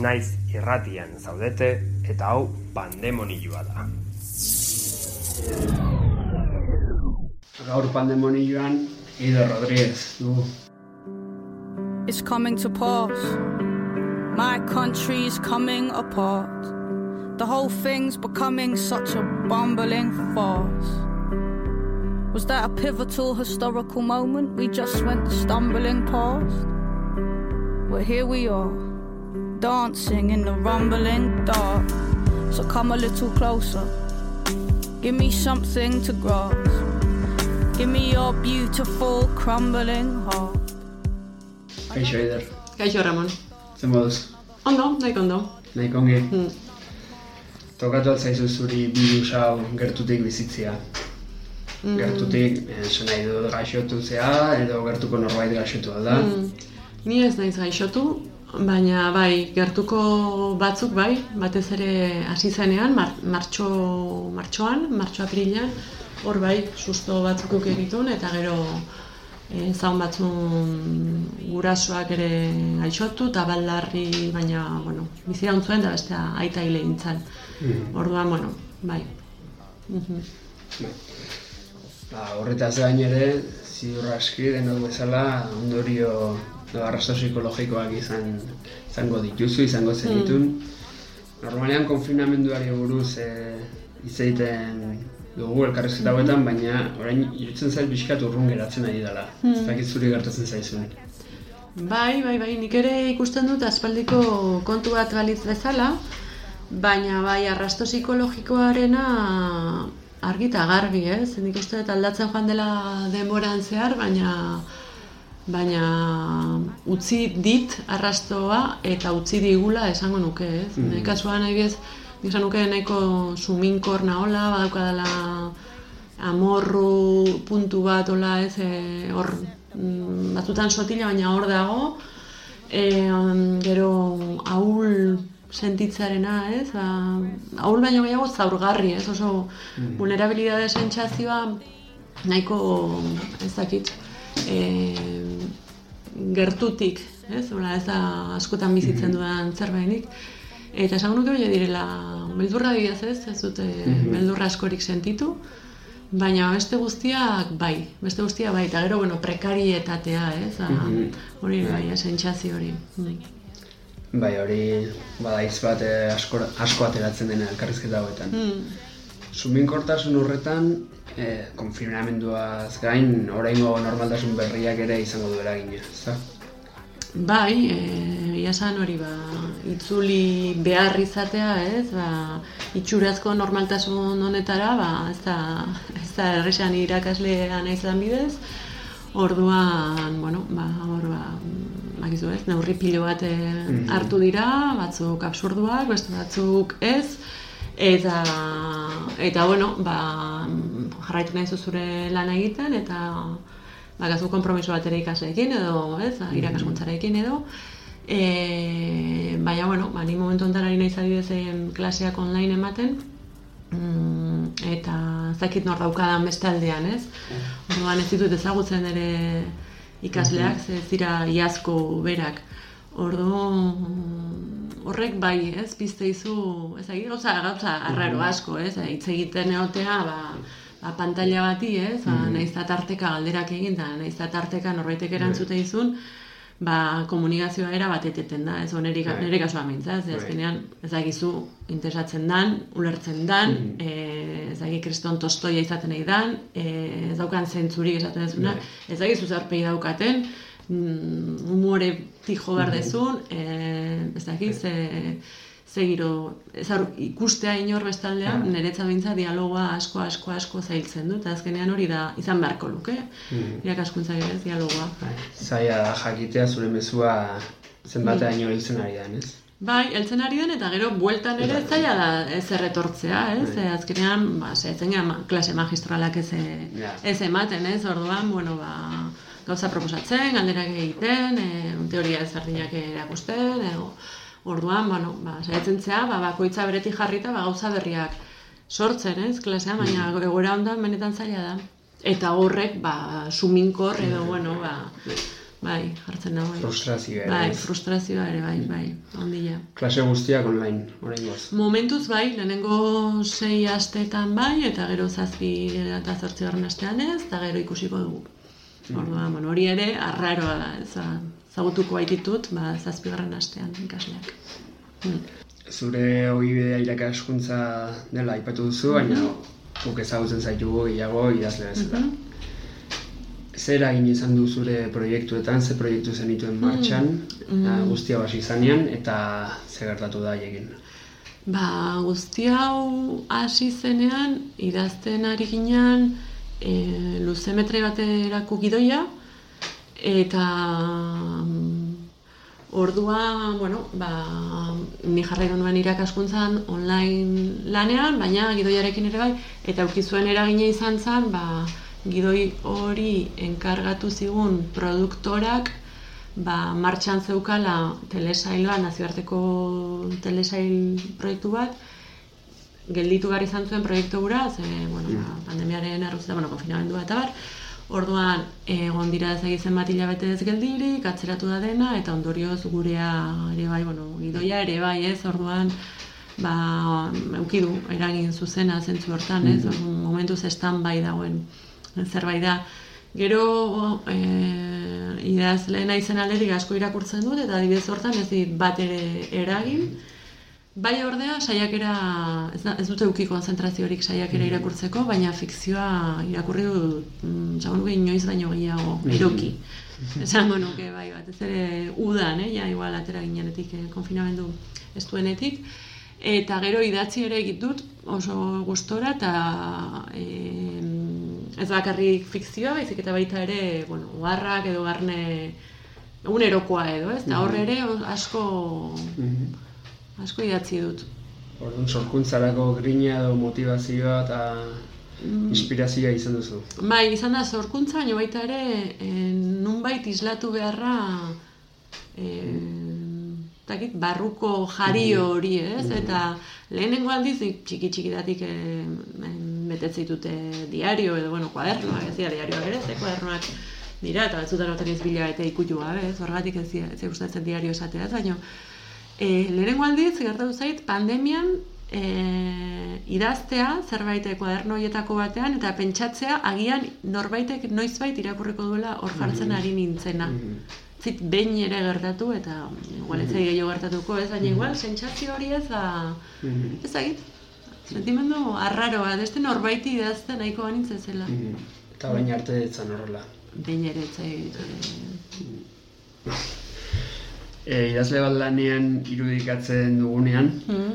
Naiz irratian zaudete eta hau pandemonioa da. Gaur pandemonioan Ido Rodríguez du. It's coming to pass. My country's coming apart. The whole thing's becoming such a bumbling farce. Was that a pivotal historical moment we just went stumbling past? Well, here we are, dancing in the rumbling dark. So come a little closer. Give me something to grasp. Give me your beautiful crumbling heart. Kaixo Ider. Kaixo Ramon. Zen moduz? Ondo, nahi ondo. Nahi kongi. Hmm. Tokatu altzaizu zuri virus hau gertutik bizitzia. Mm. Gertutik, esan nahi dut gaixotu zea, edo gertuko norbait gaixotu alda. Mm. Ni ez naiz gaixotu, baina bai, gertuko batzuk bai, batez ere hasi zenean, mar, martxo, martxoan, martxo aprilean, hor bai, susto batzuk egitun, eta gero e, zaun batzun gurasoak ere gaixotu, eta baldarri, baina, bueno, bizira zuen, da bestea aita hile nintzen. Mm. Orduan, bueno, bai. Mhm. Ba, horretaz gain ere, ziur aski denok bezala ondorio edo arrasto psikologikoak izan izango dituzu, izango zenitun. Normalean konfinamenduari buruz e, hitz egiten dugu elkarrezketa hauetan, baina orain irutzen zait pixkat urrun geratzen ari dela. Ez dakit zuri gertatzen zaizun. Bai, bai, bai, nik ere ikusten dut aspaldiko kontu bat balitz bezala, baina bai arrasto psikologikoarena argi eta garbi, ez? Nik uste dut aldatzen joan dela denboran zehar, baina baina utzi dit arrastoa eta utzi digula esango nuke, ez? Mm. kasuan nahi bez, nik esan nuke nahiko suminkor nahola, badaukadala amorru puntu bat, hola, ez, e, hor, mm, batzutan sotila, baina hor dago, e, um, gero ahul sentitzarena, ez, ba, ahul baino gehiago zaurgarri, ez, oso Mm. vulnerabilidade sentsazioa nahiko, ez dakit, e, gertutik, ez, hola, ez da askotan bizitzen dudan zerbainik, Eta esango nuke hori direla, beldurra didez ez, ez dute Mhm. beldurra askorik sentitu, baina beste guztiak bai, beste guztiak bai, eta gero, bueno, prekarietatea, ez, a, Mhm. hori bai, sentsazio hori. Bai. Bai, hori badaitz bat eh, asko, asko ateratzen dena elkarrizketa hauetan. Mm. Suminkortasun horretan, eh, konfinamenduaz gain, oraingo normaltasun berriak ere izango du eragina, ezta? Bai, e, esan hori ba, itzuli behar izatea, ez, ba, itxurazko normaltasun honetara, ba, ez da, ez da erresan irakaslea nahi izan bidez, orduan, bueno, ba, hor, ba, bakizu ez, neurri pilo bat e, Mhm. hartu dira, batzuk absurduak, beste batzuk ez, eta, eta bueno, ba, jarraitu nahi zure lan egiten, eta bakazu konpromiso bat ere ikasleekin edo, ez, irakaskuntzarekin edo, E, baina, bueno, ba, ni momentu honetan ari naiz adibidez em, klaseak online ematen, mm, eta ez dakit nor daukadan beste aldean, ez? Orduan ez ditut ezagutzen ere ikasleak, ze ez dira iazko berak. Ordu horrek bai, ez, pizte izu, ez dakit, gauza, gauza arraro asko, ez, hitz egiten egotea, ba, ba, pantalla bati, ez, ba, nahiz eta tarteka galderak egin, da, nahiz tarteka norbaitek erantzute izun, ba, komunikazioa era bat eteten da, ez, nire, Bai. nire kasua mintza, ez, Bai. azkenean, ez dakizu, interesatzen dan, ulertzen dan, Mhm. e, ez dakit kriston tostoia izaten nahi dan, e, ez daukan zentzurik esaten dezuna, Bai. ez dakizu zarpegi daukaten, mm, umore tijo behar dezun, e, ez dakit, ze, ze giro, ez hor, ikustea inor bestaldean, niretza bintza dialogoa asko, asko, asko zailtzen du, eta azkenean hori da, izan beharko luke, Mhm. irakaskuntza ez dialogoa. Bai, Zaila da jakitea zure mezua zenbateaino heltzen ari da, ez? Bai, heltzen ari den eta gero bueltan ere Bai. zaila da ez erretortzea, ez? Bai. E, azkenean, ba, saiatzen klase magistralak ez, ez ematen, ez? Orduan, bueno, ba, gauza proposatzen, galderak egiten, e, teoria ezberdinak erakusten, edo, orduan, bueno, ba, saiatzen zea, ba, bakoitza beretik jarrita, ba, gauza berriak sortzen, ez? Klasean, baina Mm. egoera hondan benetan zaila da. Eta horrek, ba, suminkor edo, bueno, ba, bai, jartzen nago. bai. Frustrazioa ere, Bai, frustrazioa ere, bai, bai, ondila. Klase guztiak online, oraingoz. Momentuz bai, lehenengo sei asteetan bai, eta gero zazpi eta zortzi garren astean ez, eta gero ikusiko dugu. Orduan, bueno, hori ere, arraroa da, ez, ba, zagutuko baititut, ba, zazpi garren astean ikasleak. Mm. Zure ogibidea irakaskuntza dela aipatu duzu, baina guk ezagutzen zaitugu gehiago idazle bezala. Zer egin izan du zure proiektuetan, ze proiektu zenituen martxan, eta guztia basi izanean, eta ze gertatu da haiekin. Ba, guzti hau hasi zenean, idazten ari ginean, e, luzemetre baterako gidoia, eta mm, ordua, bueno, ba, ni jarraitu nuen irakaskuntzan online lanean, baina gidoiarekin ere bai, eta aurkizuen eragina izan zen, ba, gidoi hori enkargatu zigun produktorak ba, martxan zeukala telesaila, nazioarteko telesail proiektu bat, gelditu behar izan zuen proiektu gura, ze, bueno, ba, pandemiaren erruzta, bueno, konfinamendua eta bar, orduan, egon dira ez egizen bat hilabete ez geldirik, atzeratu da dena, eta ondorioz gurea ere bai, bueno, gidoia ere bai, ez, orduan, ba, eukidu, eragin zuzena zentzu hortan, ez, orduan, momentuz estan bai dagoen zerbait da. Gero, e, idazle naizen alderik asko irakurtzen dut, eta adibidez hortan ez dit bat ere eragin. Bai ordea, saiakera, ez, da, ez dute uki konzentraziorik saiakera irakurtzeko, baina fikzioa irakurri dut, mm, inoiz baino gehiago, eroki. Esango nuke, bai, batez ere udan, eh, ja, igual atera ginenetik, eh, konfinamendu estuenetik. Eta gero idatzi ere egit dut oso gustora eta e, ez bakarrik fikzioa, baizik eta baita ere, bueno, oharrak edo barne egunerokoa edo, ez? Eta hor ere o- asko asko idatzi dut. Orduan, sorkuntzarako grina edo motivazioa eta inspirazioa izan duzu. Bai, izan da zorkuntza, baina baita ere e, nunbait islatu beharra e, takit, barruko jario hori, ez? Eta lehenengo aldiz txiki txikidatik e, betetze ditute diario edo, bueno, kuadernoak, ez dira diarioak ere, ze kuadernoak dira, eta batzutan oten izbila eta ikutu gabe, ez? Horregatik ez, ez gustatzen diario esatea, ez? baina e, lehenengo aldiz, gertatu zait, pandemian e, idaztea zerbait kuaderno horietako batean eta pentsatzea agian norbaitek noizbait irakurriko duela hor jartzen ari nintzena. Zit behin ere gertatu eta igual ez zait gehiago gertatuko ez, baina igual sentsazio hori ez da, ez dakit, sentimendu arraroa, beste norbaiti idazten nahiko banintz zela. Eta baina arte etzan horrela. Behin ere ez eh, E, idazle bat lanean irudikatzen dugunean, mm.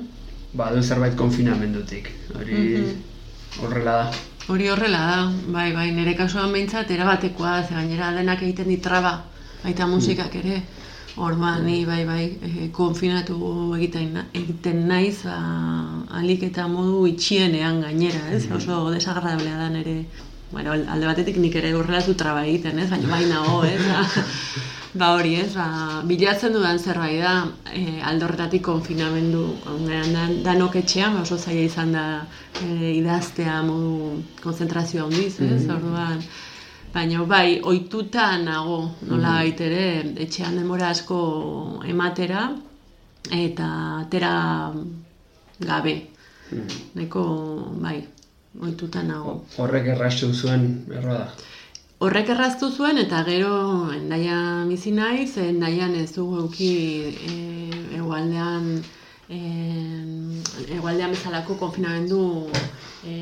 badu zerbait konfinamendutik. Hori horrela da. Hori horrela da, bai, bai, nire kasuan behintzat erabatekoa, ze gainera denak egiten dit traba, baita musikak ere. Orduan, ni bai, bai, e, konfinatu egiten, egiten naiz, ba, alik eta modu itxienean gainera, ez? Oso desagradablea da nire, bueno, al- alde batetik nik ere horrela zu traba egiten, ez? Baina bai nago, ez? Ba, hori, ez? Ba, bilatzen dudan zerbait da, e, aldorretatik konfinamendu, ongean dan, danok etxean, ba, oso zaila izan da e, idaztea modu konzentrazioa handiz, ez? Orduan, baina bai, ohituta nago, nola ere, etxean denbora asko ematera, eta atera gabe. Neko, bai, ohituta nago. Horrek errastu zuen, erroa da. Horrek erraztu zuen eta gero endaia bizi naiz, endaian ez dugu euki e, egualdean e, egualdean bezalako konfinamendu e,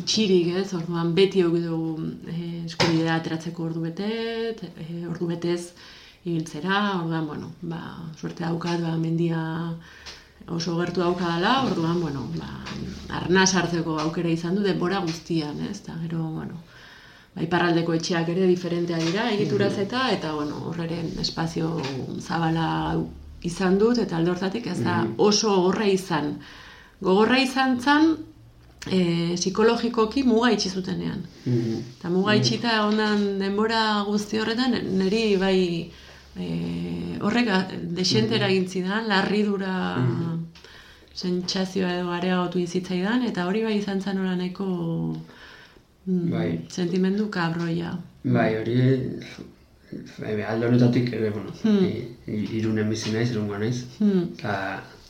itxirik, ez? Orduan beti euki dugu e, eskubidea ateratzeko ordu betet, e, ordu betez ibiltzera, orduan, bueno, ba, suerte daukat, ba, mendia oso gertu daukadala, orduan, bueno, ba, arnaz hartzeko aukera izan du denbora guztian, ez? Eta gero, bueno, iparraldeko etxeak ere diferentea dira, egituraz mm. eta, eta, bueno, horreren espazio zabala izan dut, eta alde hortatik ez da mm. oso gogorra izan. Gogorra izan zan, e, psikologikoki muga itxi zutenean. Mm. Eta muga itxita ondan denbora guzti horretan, niri bai e, horrek desentera egin zidan, larridura sentsazioa edo areagotu izitzaidan, eta hori bai izan zan nahiko bai. Sentimendu kabroia. Bai, hori bai, aldo honetatik, e, bueno, hmm. irunen bizi naiz, irungo naiz. Hmm. Eta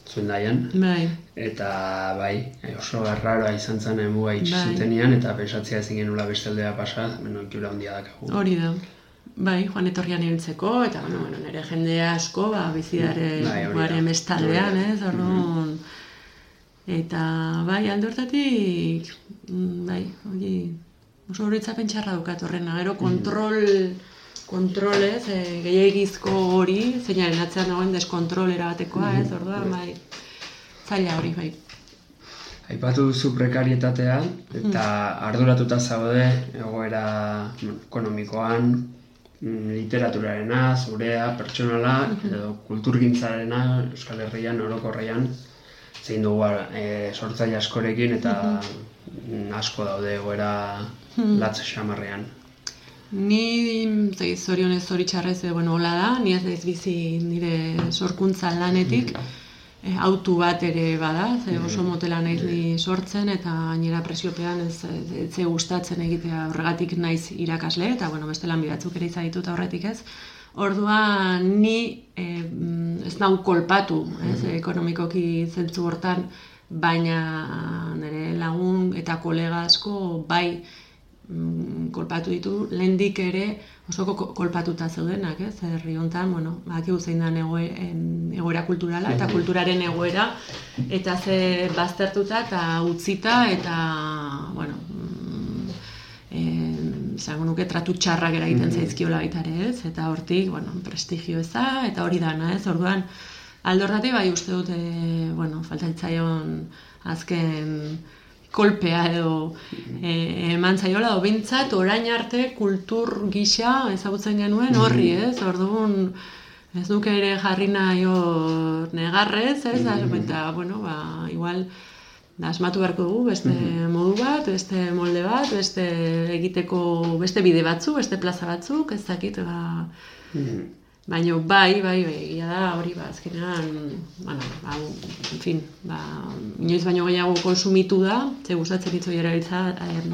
zuen daian. Bai. Eta bai, oso garraroa izan zen emua itxutenean, bai. eta pensatzea ezin genula bestaldea pasa, beno, ikura handia dakagu. Hori da. Bai, joan etorrian ibiltzeko, eta bueno, bueno, nire jende asko, ba, bizidare bai, guare mestaldean, ez, orduan. Eta, bai, aldortatik, mm, bai, hori, oso horitzapen txarra dukat horrena, gero mm. kontrol, kontrolez, e, gehiagizko hori, zeinaren atzean dagoen deskontrol erabatekoa, ez, mm. orduan, bai, zaila hori, bai. Aipatu duzu prekarietatea, eta mm. arduratuta zaude egoera ekonomikoan, literaturarena, zurea, pertsonala, mm-hmm. edo kulturgintzarena, Euskal Herrian, orokorrean, zein dugu e, sortzaile askorekin, eta mm-hmm. asko daude egoera hmm. latz xamarrean. Ni, zai, zorion ez hori txarrez, eh, bueno, hola da, ni ez ez bizi nire sorkuntza lanetik, mm. autu bat ere bada, ze hmm. oso motela naiz ni sortzen, eta gainera presiopean ez, ez, ez gustatzen egitea horregatik naiz irakasle, eta bueno, beste lan bidatzuk ere izan ditut aurretik ez. Orduan ni eh, ez nau kolpatu, ez, mm. ekonomikoki zentzu hortan, baina nire lagun eta kolega asko bai mm, kolpatu ditu, lehendik ere oso kolpatuta zeudenak, ez? Herri hontan, bueno, baki zein da egoera kulturala eta kulturaren egoera eta ze baztertuta eta utzita eta bueno, mm, zango nuke tratu txarrak eragiten mm-hmm. zaizkiola baita ere, ez? Eta hortik, bueno, prestigio eza eta hori dana, ez? Orduan aldorratik bai uste dute, bueno, falta azken kolpea edo e, eman zaiola, o bintzat orain arte kultur gisa ezagutzen genuen horri, mm. ez? Orduan, ez duke ere jarri nahi negarrez, ez? Mm. Eta, bueno, ba, igual, asmatu beharko dugu, beste mm-hmm. modu bat, beste molde bat, beste egiteko, beste bide batzu, beste plaza batzuk, ez dakit, ba. Baina bai, bai, bai, egia da, hori ba, azkenean, bueno, ba, en fin, ba, inoiz baino gehiago konsumitu da, ze gustatzen ditzo jera biltza,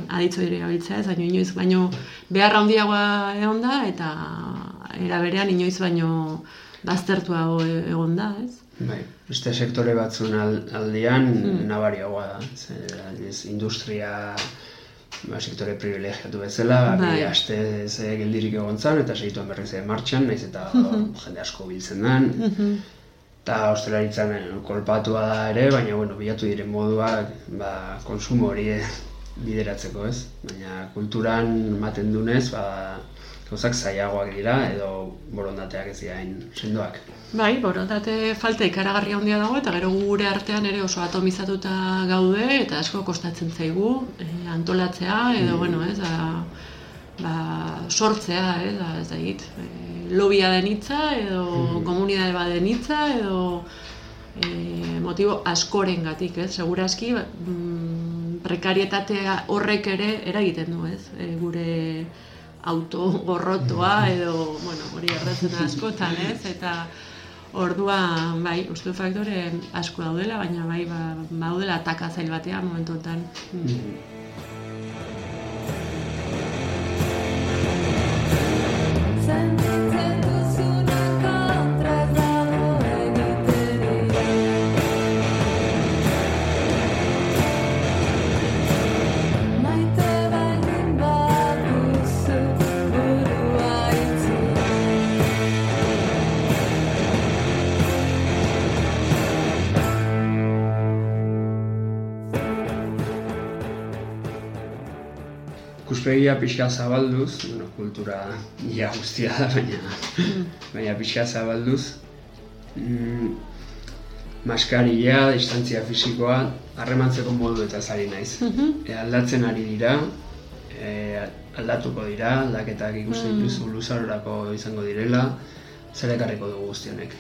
aditzo jera biltza, ez, baino inoiz baino beharra handiagoa egon da, eta era berean inoiz baino baztertuago egon da, ez? Bai, beste sektore batzun aldean hmm. nabariagoa da, ez, industria ba, sektore privilegiatu bezala, bai. bi aste ze geldirik egon zan, eta segituan berriz ere martxan, naiz eta mhm. jende asko biltzen den. Mhm. Eta ostelaritzan eh, kolpatua da ere, baina bueno, bilatu diren moduak ba, konsumo hori eh, bideratzeko ez. Baina kulturan ematen dunez, ba, gauzak zailagoak dira edo borondateak ez dira sendoak. Bai, borondate falta ikaragarri handia dago eta gero gure artean ere oso atomizatuta gaude eta asko kostatzen zaigu e, antolatzea edo mm. bueno, ez, a, ba, sortzea, ez, da, ez da hit, e, lobia den hitza edo mm. komunidade bat den hitza edo e, motibo askoren gatik, ez, seguraski mm, prekarietatea horrek ere eragiten du, ez, e, gure auto gorrotoa edo, bueno, hori erratzen askotan, ez, eta Ordua, bai, uste faktore asko daudela, baina bai, ba, daudela ataka zail batean momentu honetan. Mm. Ikuspegia pixka zabalduz, bueno, kultura ia guztia da, baina, baina pixka zabalduz, mm, maskaria, distantzia fisikoa, harremantzeko modu eta zari naiz. E, aldatzen ari dira, e, aldatuko dira, aldaketak ikusten dituzu luzarorako izango direla, zer ekarriko dugu guztionek.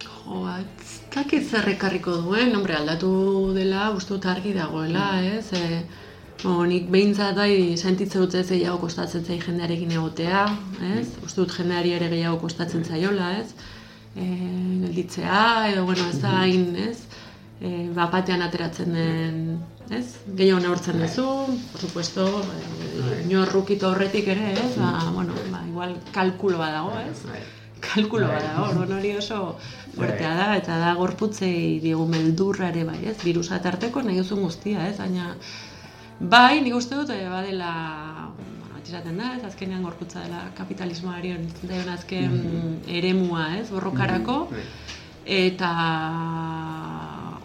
Jo, ez dakit zer ekarriko duen, hombre, aldatu dela, uste dut argi dagoela, ez? E, bo, nik behintzat bai sentitzen dut ez gehiago kostatzen zai jendearekin egotea, ez? Uste dut jendeari ere gehiago kostatzen zaiola, ez? E, gelditzea, edo, bueno, ez da hain, ez? E, bapatean ateratzen den, ez? Gehiago neurtzen duzu, por supuesto, e, inorrukito horretik ere, ez? Ba, bueno, ba, igual kalkulo badago, ez? Kalkulo bada, orduan hori oso fuertea da, eta da gorputzei diegu meldurra ere bai, ez? Virusa tarteko nahi duzun guztia, ez? Baina, bai, nik uste dut, eh, badela, bueno, beti esaten da, ez? Azkenean gorputza dela kapitalismoari onitzen daion azken eremua, ez? Borrokarako, Bai. eta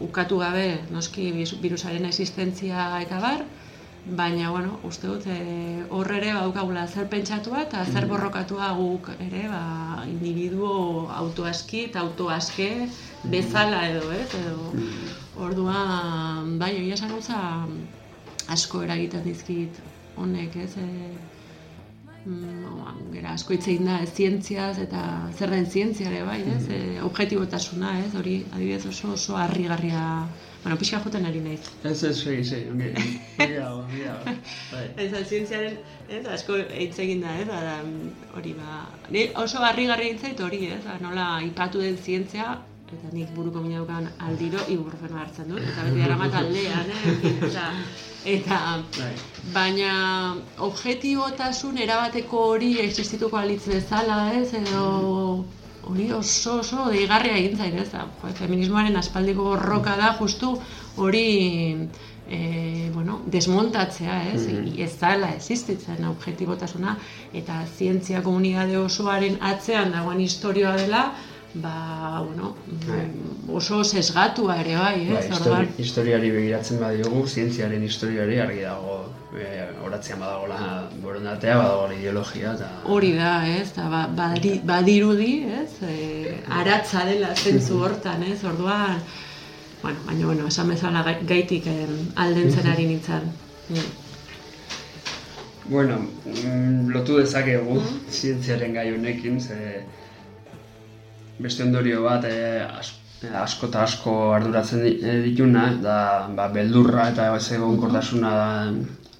ukatu gabe, noski virusaren existentzia eta bar, baina, bueno, uste dut, e, hor ere badukagula zer pentsatua eta zer borrokatua guk ere, ba, individuo autoaski eta autoaske bezala edo, ez? Edo, orduan, bai, egia esan gauza asko eragiten dizkit honek, ez? E, mm, gera asko hitz egin da ez zientziaz eta zer den zientzia ere bai, ez? E, objektibotasuna, ez? Hori adibidez oso oso harrigarria, bueno, pixka joten ari naiz. Ez ez, segi, segi, ongi, ongi. Bai. Ez zientziaren, ez, asko hitz egin da, ez, da, hori ba, ni oso harrigarria hitz zait hori, ez, da, nola ipatu den zientzia, eta nik buruko mina daukan aldiro ibuprofeno hartzen dut, eta beti daramat aldean, eh, eta, eta, Bai. baina objetibotasun erabateko hori existituko alitz bezala, ez, edo hori oso oso deigarria egin zain, ez? Da, jo, feminismoaren aspaldiko borroka da, justu hori e, bueno, desmontatzea, ez, ez dela existitzen objetibotasuna, eta zientzia komunitate osoaren atzean dagoen historioa dela, ba, bueno, mm, oso sesgatua ere bai, Ba, ez, histori, historiari begiratzen badiogu, zientziaren historiari argi dago, e, oratzean badagoela borondatea, badagoela ideologia, eta... Hori da, ez, da, ba, badi, badirudi, ez, e, aratza dela zentzu hortan, ez, orduan, bueno, baina, bueno, esan bezala gai- gaitik em, aldentzen ari nintzen. Mm. Bueno, mm, lotu dezakegu zientziaren gai honekin, ze beste ondorio bat e, as, asko eta asko arduratzen eh, dituna, da ba, beldurra eta ez egonkortasuna da,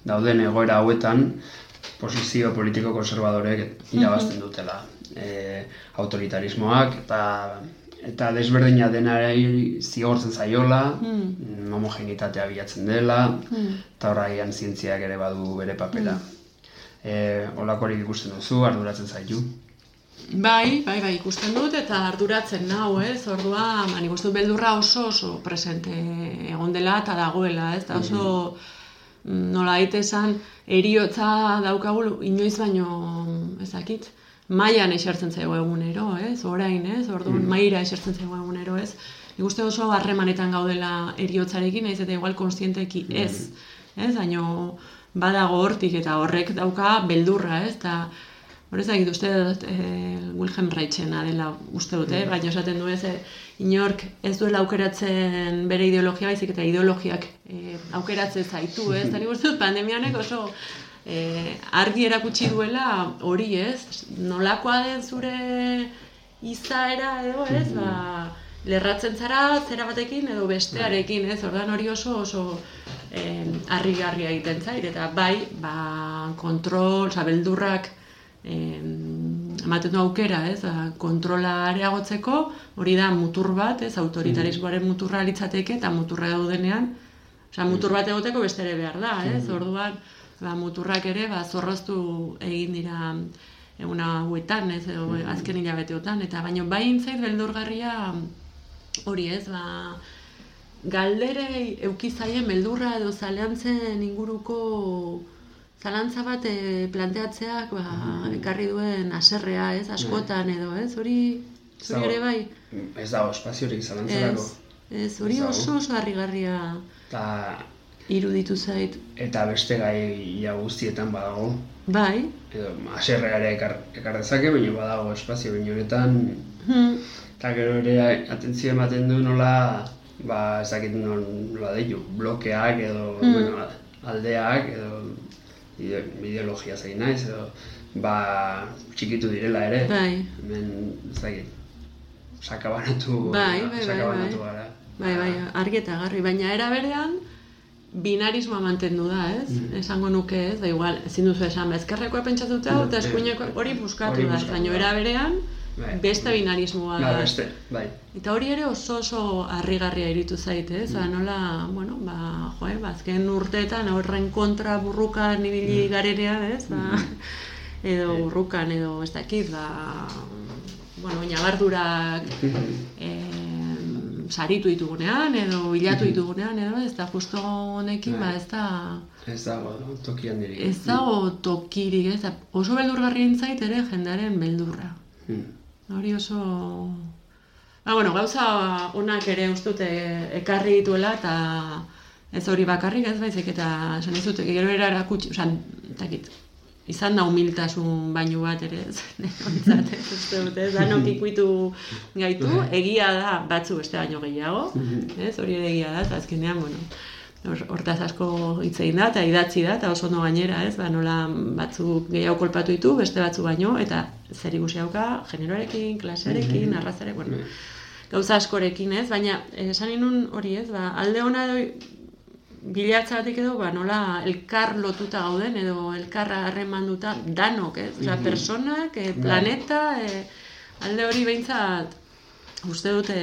dauden egoera hauetan, posizio politiko konservadorek irabazten dutela. E, autoritarismoak eta eta desberdina denari zigortzen zaiola, mm. homogenitatea bilatzen dela, eta horraian zientziak ere badu bere papera. E, olakorik ikusten duzu, arduratzen zaitu. Bai, bai, bai, ikusten dut eta arduratzen nau, ez? Ordua, ba, nik uste dut beldurra oso oso presente egon dela eta dagoela, ez? Da oso mm, nola esan eriotza daukagu inoiz baino ez dakit, mailan esertzen zaigu egunero, ez? Orain, ez? Orduan maila esertzen zaigu egunero, ez? Nik uste oso harremanetan gaudela eriotzarekin, naiz eta igual konstienteki ez, ez? Baino badago hortik eta horrek dauka beldurra, ez? Ta Hor ez dakit uste dut e, Wilhelm Reichena dela uste dut, eh? baina esaten du ez, eh, inork ez duela aukeratzen bere ideologia baizik eta ideologiak e, aukeratzen zaitu, ez? Eta uste dut pandemianek oso e, argi erakutsi duela hori ez, nolakoa den zure izaera edo ez, ba, lerratzen zara zera batekin edo bestearekin, ez? Ordan hori oso oso eh, harrigarria egiten zait eta bai, ba, kontrol, oza, beldurrak ematen du aukera, ez, ba, kontrola areagotzeko, hori da mutur bat, ez, autoritarismoaren muturra litzateke eta muturra daudenean, osea, mutur bat egoteko beste ere behar da, ez, orduan, ba, muturrak ere, ba, zorroztu egin dira eguna hauetan, ez, edo azken hilabeteotan, eta baino bai intzait beldurgarria hori ez, ba, galderei eukizaien beldurra edo zaleantzen inguruko zalantza bat e, planteatzeak ba, ekarri duen aserrea, ez, askotan edo, ez, hori, zuri ere bai, Ez dago espaziorik zalantzarako. ez, ez, hori oso oso harrigarria, Eta iruditu zait. Eta beste gai ja guztietan badago. Bai. Edo, aserrea ere ekar, ekar dezake, baina badago espazio baina honetan. Hmm. Eta gero ere atentzio ematen du nola, ba, ez dakit nola deitu, blokeak edo, Mm. bueno, aldeak edo ide- ideologia zein naiz edo, ba, txikitu direla ere. Bai. Hemen, dakit, sakabanatu, Bai, bai, bai, sakabanatu bai. gara. Bai, bai, argi eta garri, baina era berean binarismoa mantendu da, ez? Mm. Esango nuke, ez? Da igual, ezin duzu esan, ba, ezkerrekoa pentsatuta eta Mm, eskuineko eh, hori buskatu da, baina era berean Bai. beste binarismoa Ba, da. beste, bai. Eta hori ere oso oso harrigarria iritu zait, ez? Ba, nola, bueno, ba, jo, eh, ba, azken urteetan horren kontra burrukan ibili garenean, ez? Ba, edo burrukan, edo ez dakit, ba, bueno, ñabardurak em, saritu ditugunean, edo bilatu ditugunean, edo ez da justo honekin, ba, ez da, Ez dago, tokian dirik. ez dago tokirik, ez da, oso beldurgarri intzait ere jendearen beldurra. Mm. Hori oso... Ba, bueno, gauza onak ere ustute ekarri dituela eta ez hori bakarrik ez baizik eta esan dizut gero era erakutsi, osea, ez dakit. Izan da humiltasun bainu bat ere, ez, ontzat, ez uste dut, ez, danok ikuitu gaitu, egia da batzu beste baino gehiago, ez, hori ere egia da, eta azkenean, bueno, hortaz asko hitz egin da, eta idatzi da, eta oso ondo gainera, ez, ba, nola batzuk gehiago kolpatu ditu, beste batzu baino, eta zer ikusi dauka, generoarekin, klasearekin, arrazarekin, bueno, gauza askorekin, ez, baina eh, esan inun hori, ez, ba, alde ona edo bilatzatik edo, ba, nola elkar lotuta gauden, edo elkar harremanduta danok, ez, osea, personak, eh, planeta, eh, alde hori behintzat, uste dute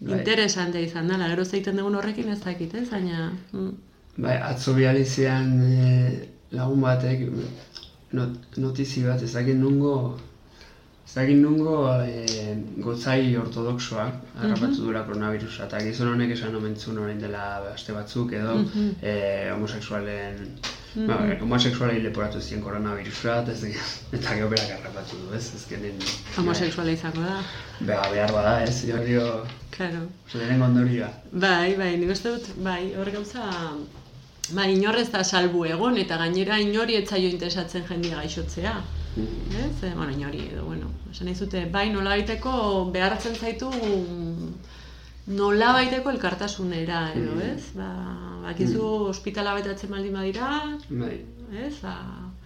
Bai. interesante izan dela, gero zeiten dugun horrekin ez dakit, ez, baina... mm, Bai, atzo bihali zian e, lagun batek not, notizi bat, ez dakit nungo, ez dakit nungo e, gotzai ortodoxoak harrapatu dura koronavirusa, eta gizon honek esan omentzun orain dela aste batzuk edo e, homosexualen, ba, homosexualei leporatu zien koronavirusa, eta ez eta gero berak harrapatu du, ez, ezkenen... homosexuala izango da, Ba, behar bada, ez, hori claro. lehenengo ondorioa. Bai, bai, nik uste dut, bai, hor gauza, bai, inorrez da salbu egon, eta gainera inori etzaio interesatzen jendia gaixotzea. Ez? E, bueno, inori, edo, bueno, esan nahi zute, bai, nola behartzen zaitu nola baiteko elkartasunera, edo, ez? Ba, bakizu ospitala betatzen baldin badira, Bai, ez? Ba,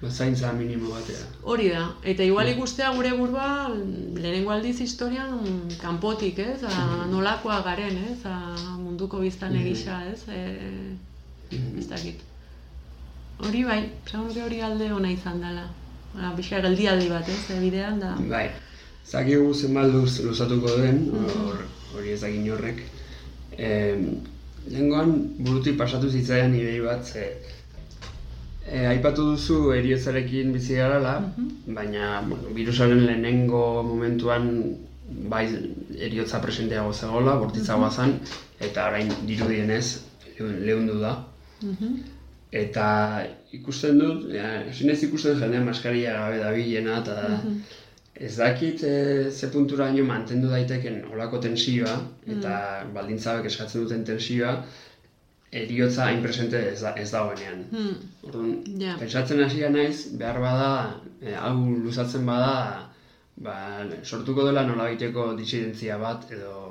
ba, zaintza minimo batea. Hori da, eta igual ikustea gure burua lehenengo aldiz historian kanpotik, ez? A, nolakoa garen, ez? A, munduko biztan egisa, ez? E, ez dakit. Hori bai, esan hori alde ona izan dela. Ba, Pixka geldialdi bat, ez? E, bidean da. Bai, zakigu zenbat luz, luzatuko den, hor, hori ez dakit horrek. E, Lehengoan burutik pasatu zitzaidan idei bat, ze, e, aipatu duzu eriotzarekin bizi garala, baina bueno, virusaren lehenengo momentuan bai eriotza presenteago zegoela, bortitzagoa zen, eta orain dirudienez leundu da. Eta ikusten dut, ja, ez ikusten jendea maskaria gabe dabilena, eta ez dakit e, ze punturaino mantendu daiteken olako tensioa, eta baldintzabek eskatzen duten tensioa, eriotza hain presente ez, da, ez dagoenean. Hmm, Orduan, Ja. pentsatzen hasia naiz, behar bada, e, hau luzatzen bada, ba, sortuko dela nolabaiteko disidentzia bat, edo,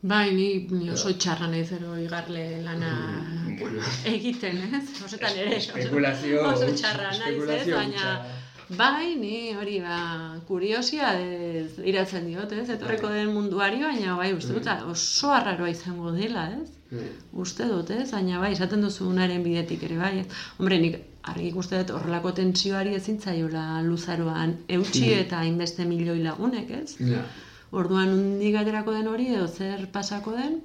Bai, ni, ni oso txarra naiz ero igarle lana bueno, egiten, ez? Osetan ere, oso- oso txarra naiz, ez? Baina. Bai, ni hori, ba, kuriosia ez, iratzen diot, ez? Etorreko den munduari, baina bai, uste dut, oso arraroa izango dela, ez? Eh, Uste dut, ez? Baina bai, esaten duzunaren bidetik ere, bai. ez? Hombre, nik argi ikuste dut horrelako tentsioari ezin zaiola luzaroan eutxi eta hainbeste milioi lagunek, ez? Ja. Orduan undik aterako den hori edo zer pasako den,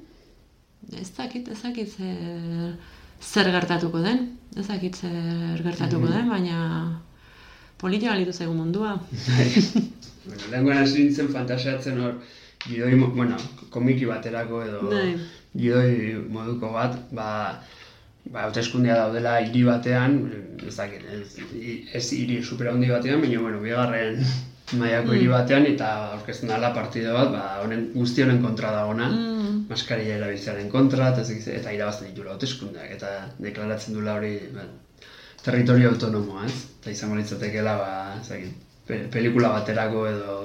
ez dakit, ez dakit zer, zer gertatuko den, ez dakit zer gertatuko den, baina polita balitu zaigu mundua. Bai. bueno, lehenkoan hasi nintzen fantasiatzen hor, gidoi, bueno, komiki baterako edo Bai. gidoi moduko bat, ba, ba, hauteskundea daudela hiri batean, ez dakit, ez, hiri super handi batean, baina, bueno, bigarren Maiako hiri batean eta aurkezten dela partida bat, ba, honen guzti honen kontra dagona, Mm. maskarilla erabiltzearen kontra, eta, eta irabazten ditula hauteskundeak eta deklaratzen duela hori ba, territorio autonomoa, ez? Eta izango litzatekeela, ba, ez dakit, pe- pelikula baterako edo...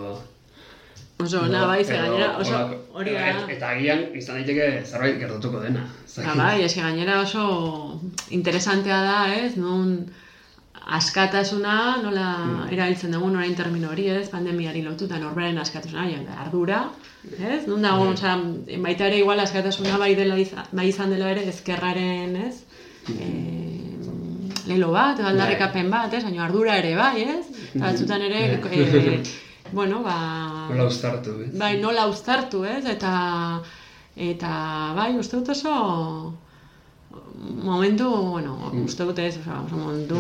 Oso, na, bai, ze gainera, oso, hori da. et- Eta agian izan daiteke zerbait gertatuko dena. ez Ba, bai, eski gainera oso interesantea da, ez, nun askatasuna nola erabiltzen dugun orain termino hori, ez, pandemiari lotuta norberaren askatasuna, ja, ardura, ez, nun dago, osea, baita ere igual askatasuna bai dela izan, bai izan dela ere ezkerraren, ez, e, lelo bat, edo aldarrikapen bat, ez, baina ardura ere bai, ez, eta batzutan ere, e, bueno, ba, Nola uztartu, ez? bai, nola uztartu, ez? Eta eta bai, uste dut oso momentu, bueno, uste dut ez, oso, oso momentu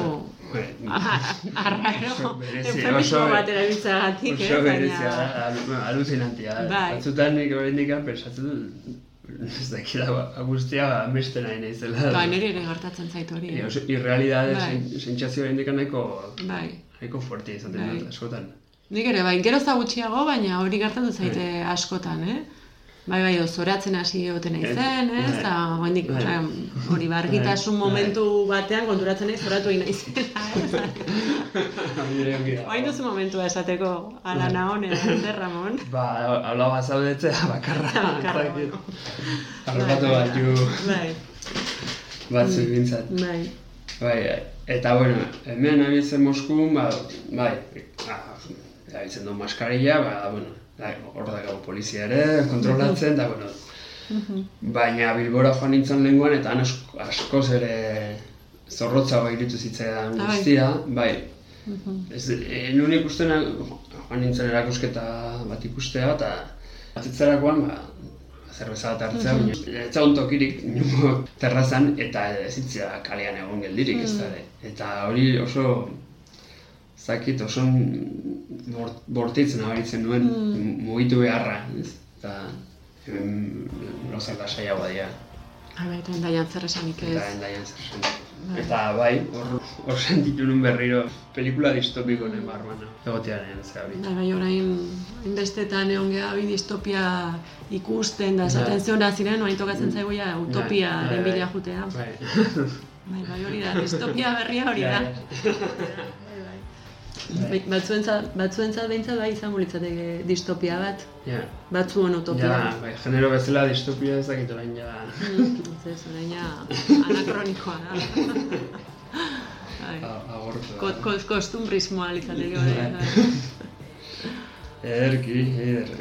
Bai, arraro, Oso eufemismo oso- bat erabiltzagatik, Oso ez? berezia, Baina, da, alu- alucinantia. da. Bai. Batzutan nik oraindik pentsatzen dut, ez dakila, ba, guztia ba, beste nahi naizela. ba, niri ere gertatzen zait hori, E, eh? oso, irrealidade Bai. sen- sentsazio oraindik nahiko, Bai. nahiko fuertea izaten Bai. dut, askotan. Nik ere, bai, gero gutxiago, baina hori gertatu zaite askotan, eh? Bai, bai, zoratzen hasi egoten naizen, ez? Eta oraindik, Bai. hori bargitasun Bai. momentu batean konturatzen naiz zoratu egin naizela, ongi dago. Oain duzu momentua esateko, ala nahone, ante Ramon. Ba, hola bazaudetzea bakarra. Bakarra, ez dakit. bueno. Harrapatu bat ju Bai, batzuk bintzat. bai. Bai, eta bueno, hemen abitzen Moskun, ba, bai, ah, erabiltzen du maskarilla, ba, bueno, hor dago polizia ere, kontrolatzen, eta bueno, baina Bilbora joan nintzen lenguan, eta han asko, askoz ere zorrotza zitzaidan Ah, bai. guztia, bai. Ez, e, nun ikusten joan nintzen erakusketa bat ikustea, eta atzitzerakoan, ba, zerbeza bat hartzea, Mhm. baina ez zaun tokirik terrazan, eta ez zitzea kalean egon geldirik, ez da, Mhm. ere. Eta hori oso, zakit, oso bort, bortitzen abaritzen nuen, Mhm. mugitu beharra, ez? Eta hemen lozar lasaiagoa dira, Ah, bai, eta endaian zer esanik ez. eta endaian zer zen. Eta bai, hor, hor sentitu nun berriro pelikula distopiko honen barruan, egotearen zera hori. Bai, bai, orain, hainbestetan egon geha bi distopia ikusten da, esaten Bai. zeona ziren, orain tokatzen zaigu ja utopia Bai, den bai, bila bai. jutea. Bai. Bai, bai, hori da, distopia berria hori da. Batzuentzat, batzuentzat behintzat bai izango litzateke distopia bat, Ja, batzuen utopia. ja, bai, genero bezala distopia ez dakit orain ja... Mm, ez, orain ja anakronikoa da. Agortu da. Ko, ko, kostumbrismoa litzateke hori. Bai. bai. Ederki, eder.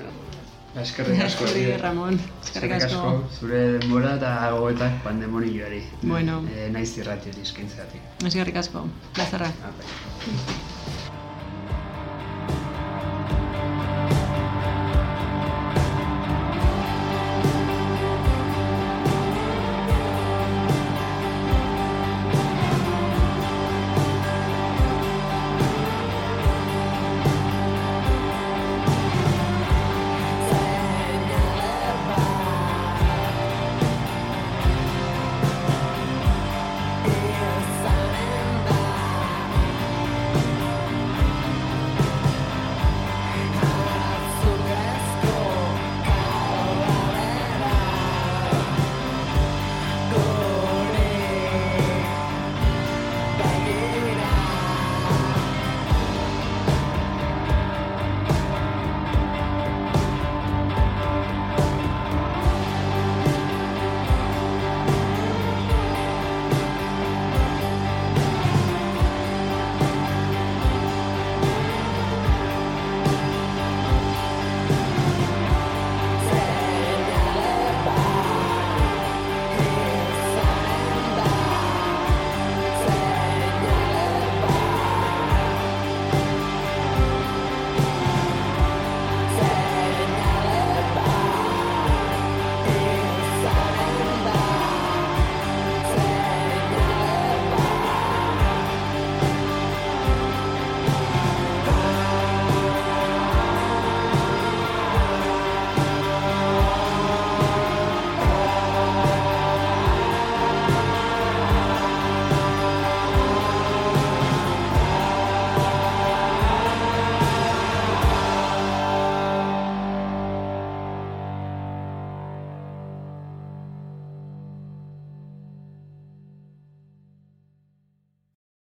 Eskerrik asko. Eskerrik. Ramon. Eskerrik asko. Zure denbora eta gogoetak pandemonioari. Bueno. E, naiz irratiari eskaintzeatik. Eskerrik asko. Plazerra. Apai.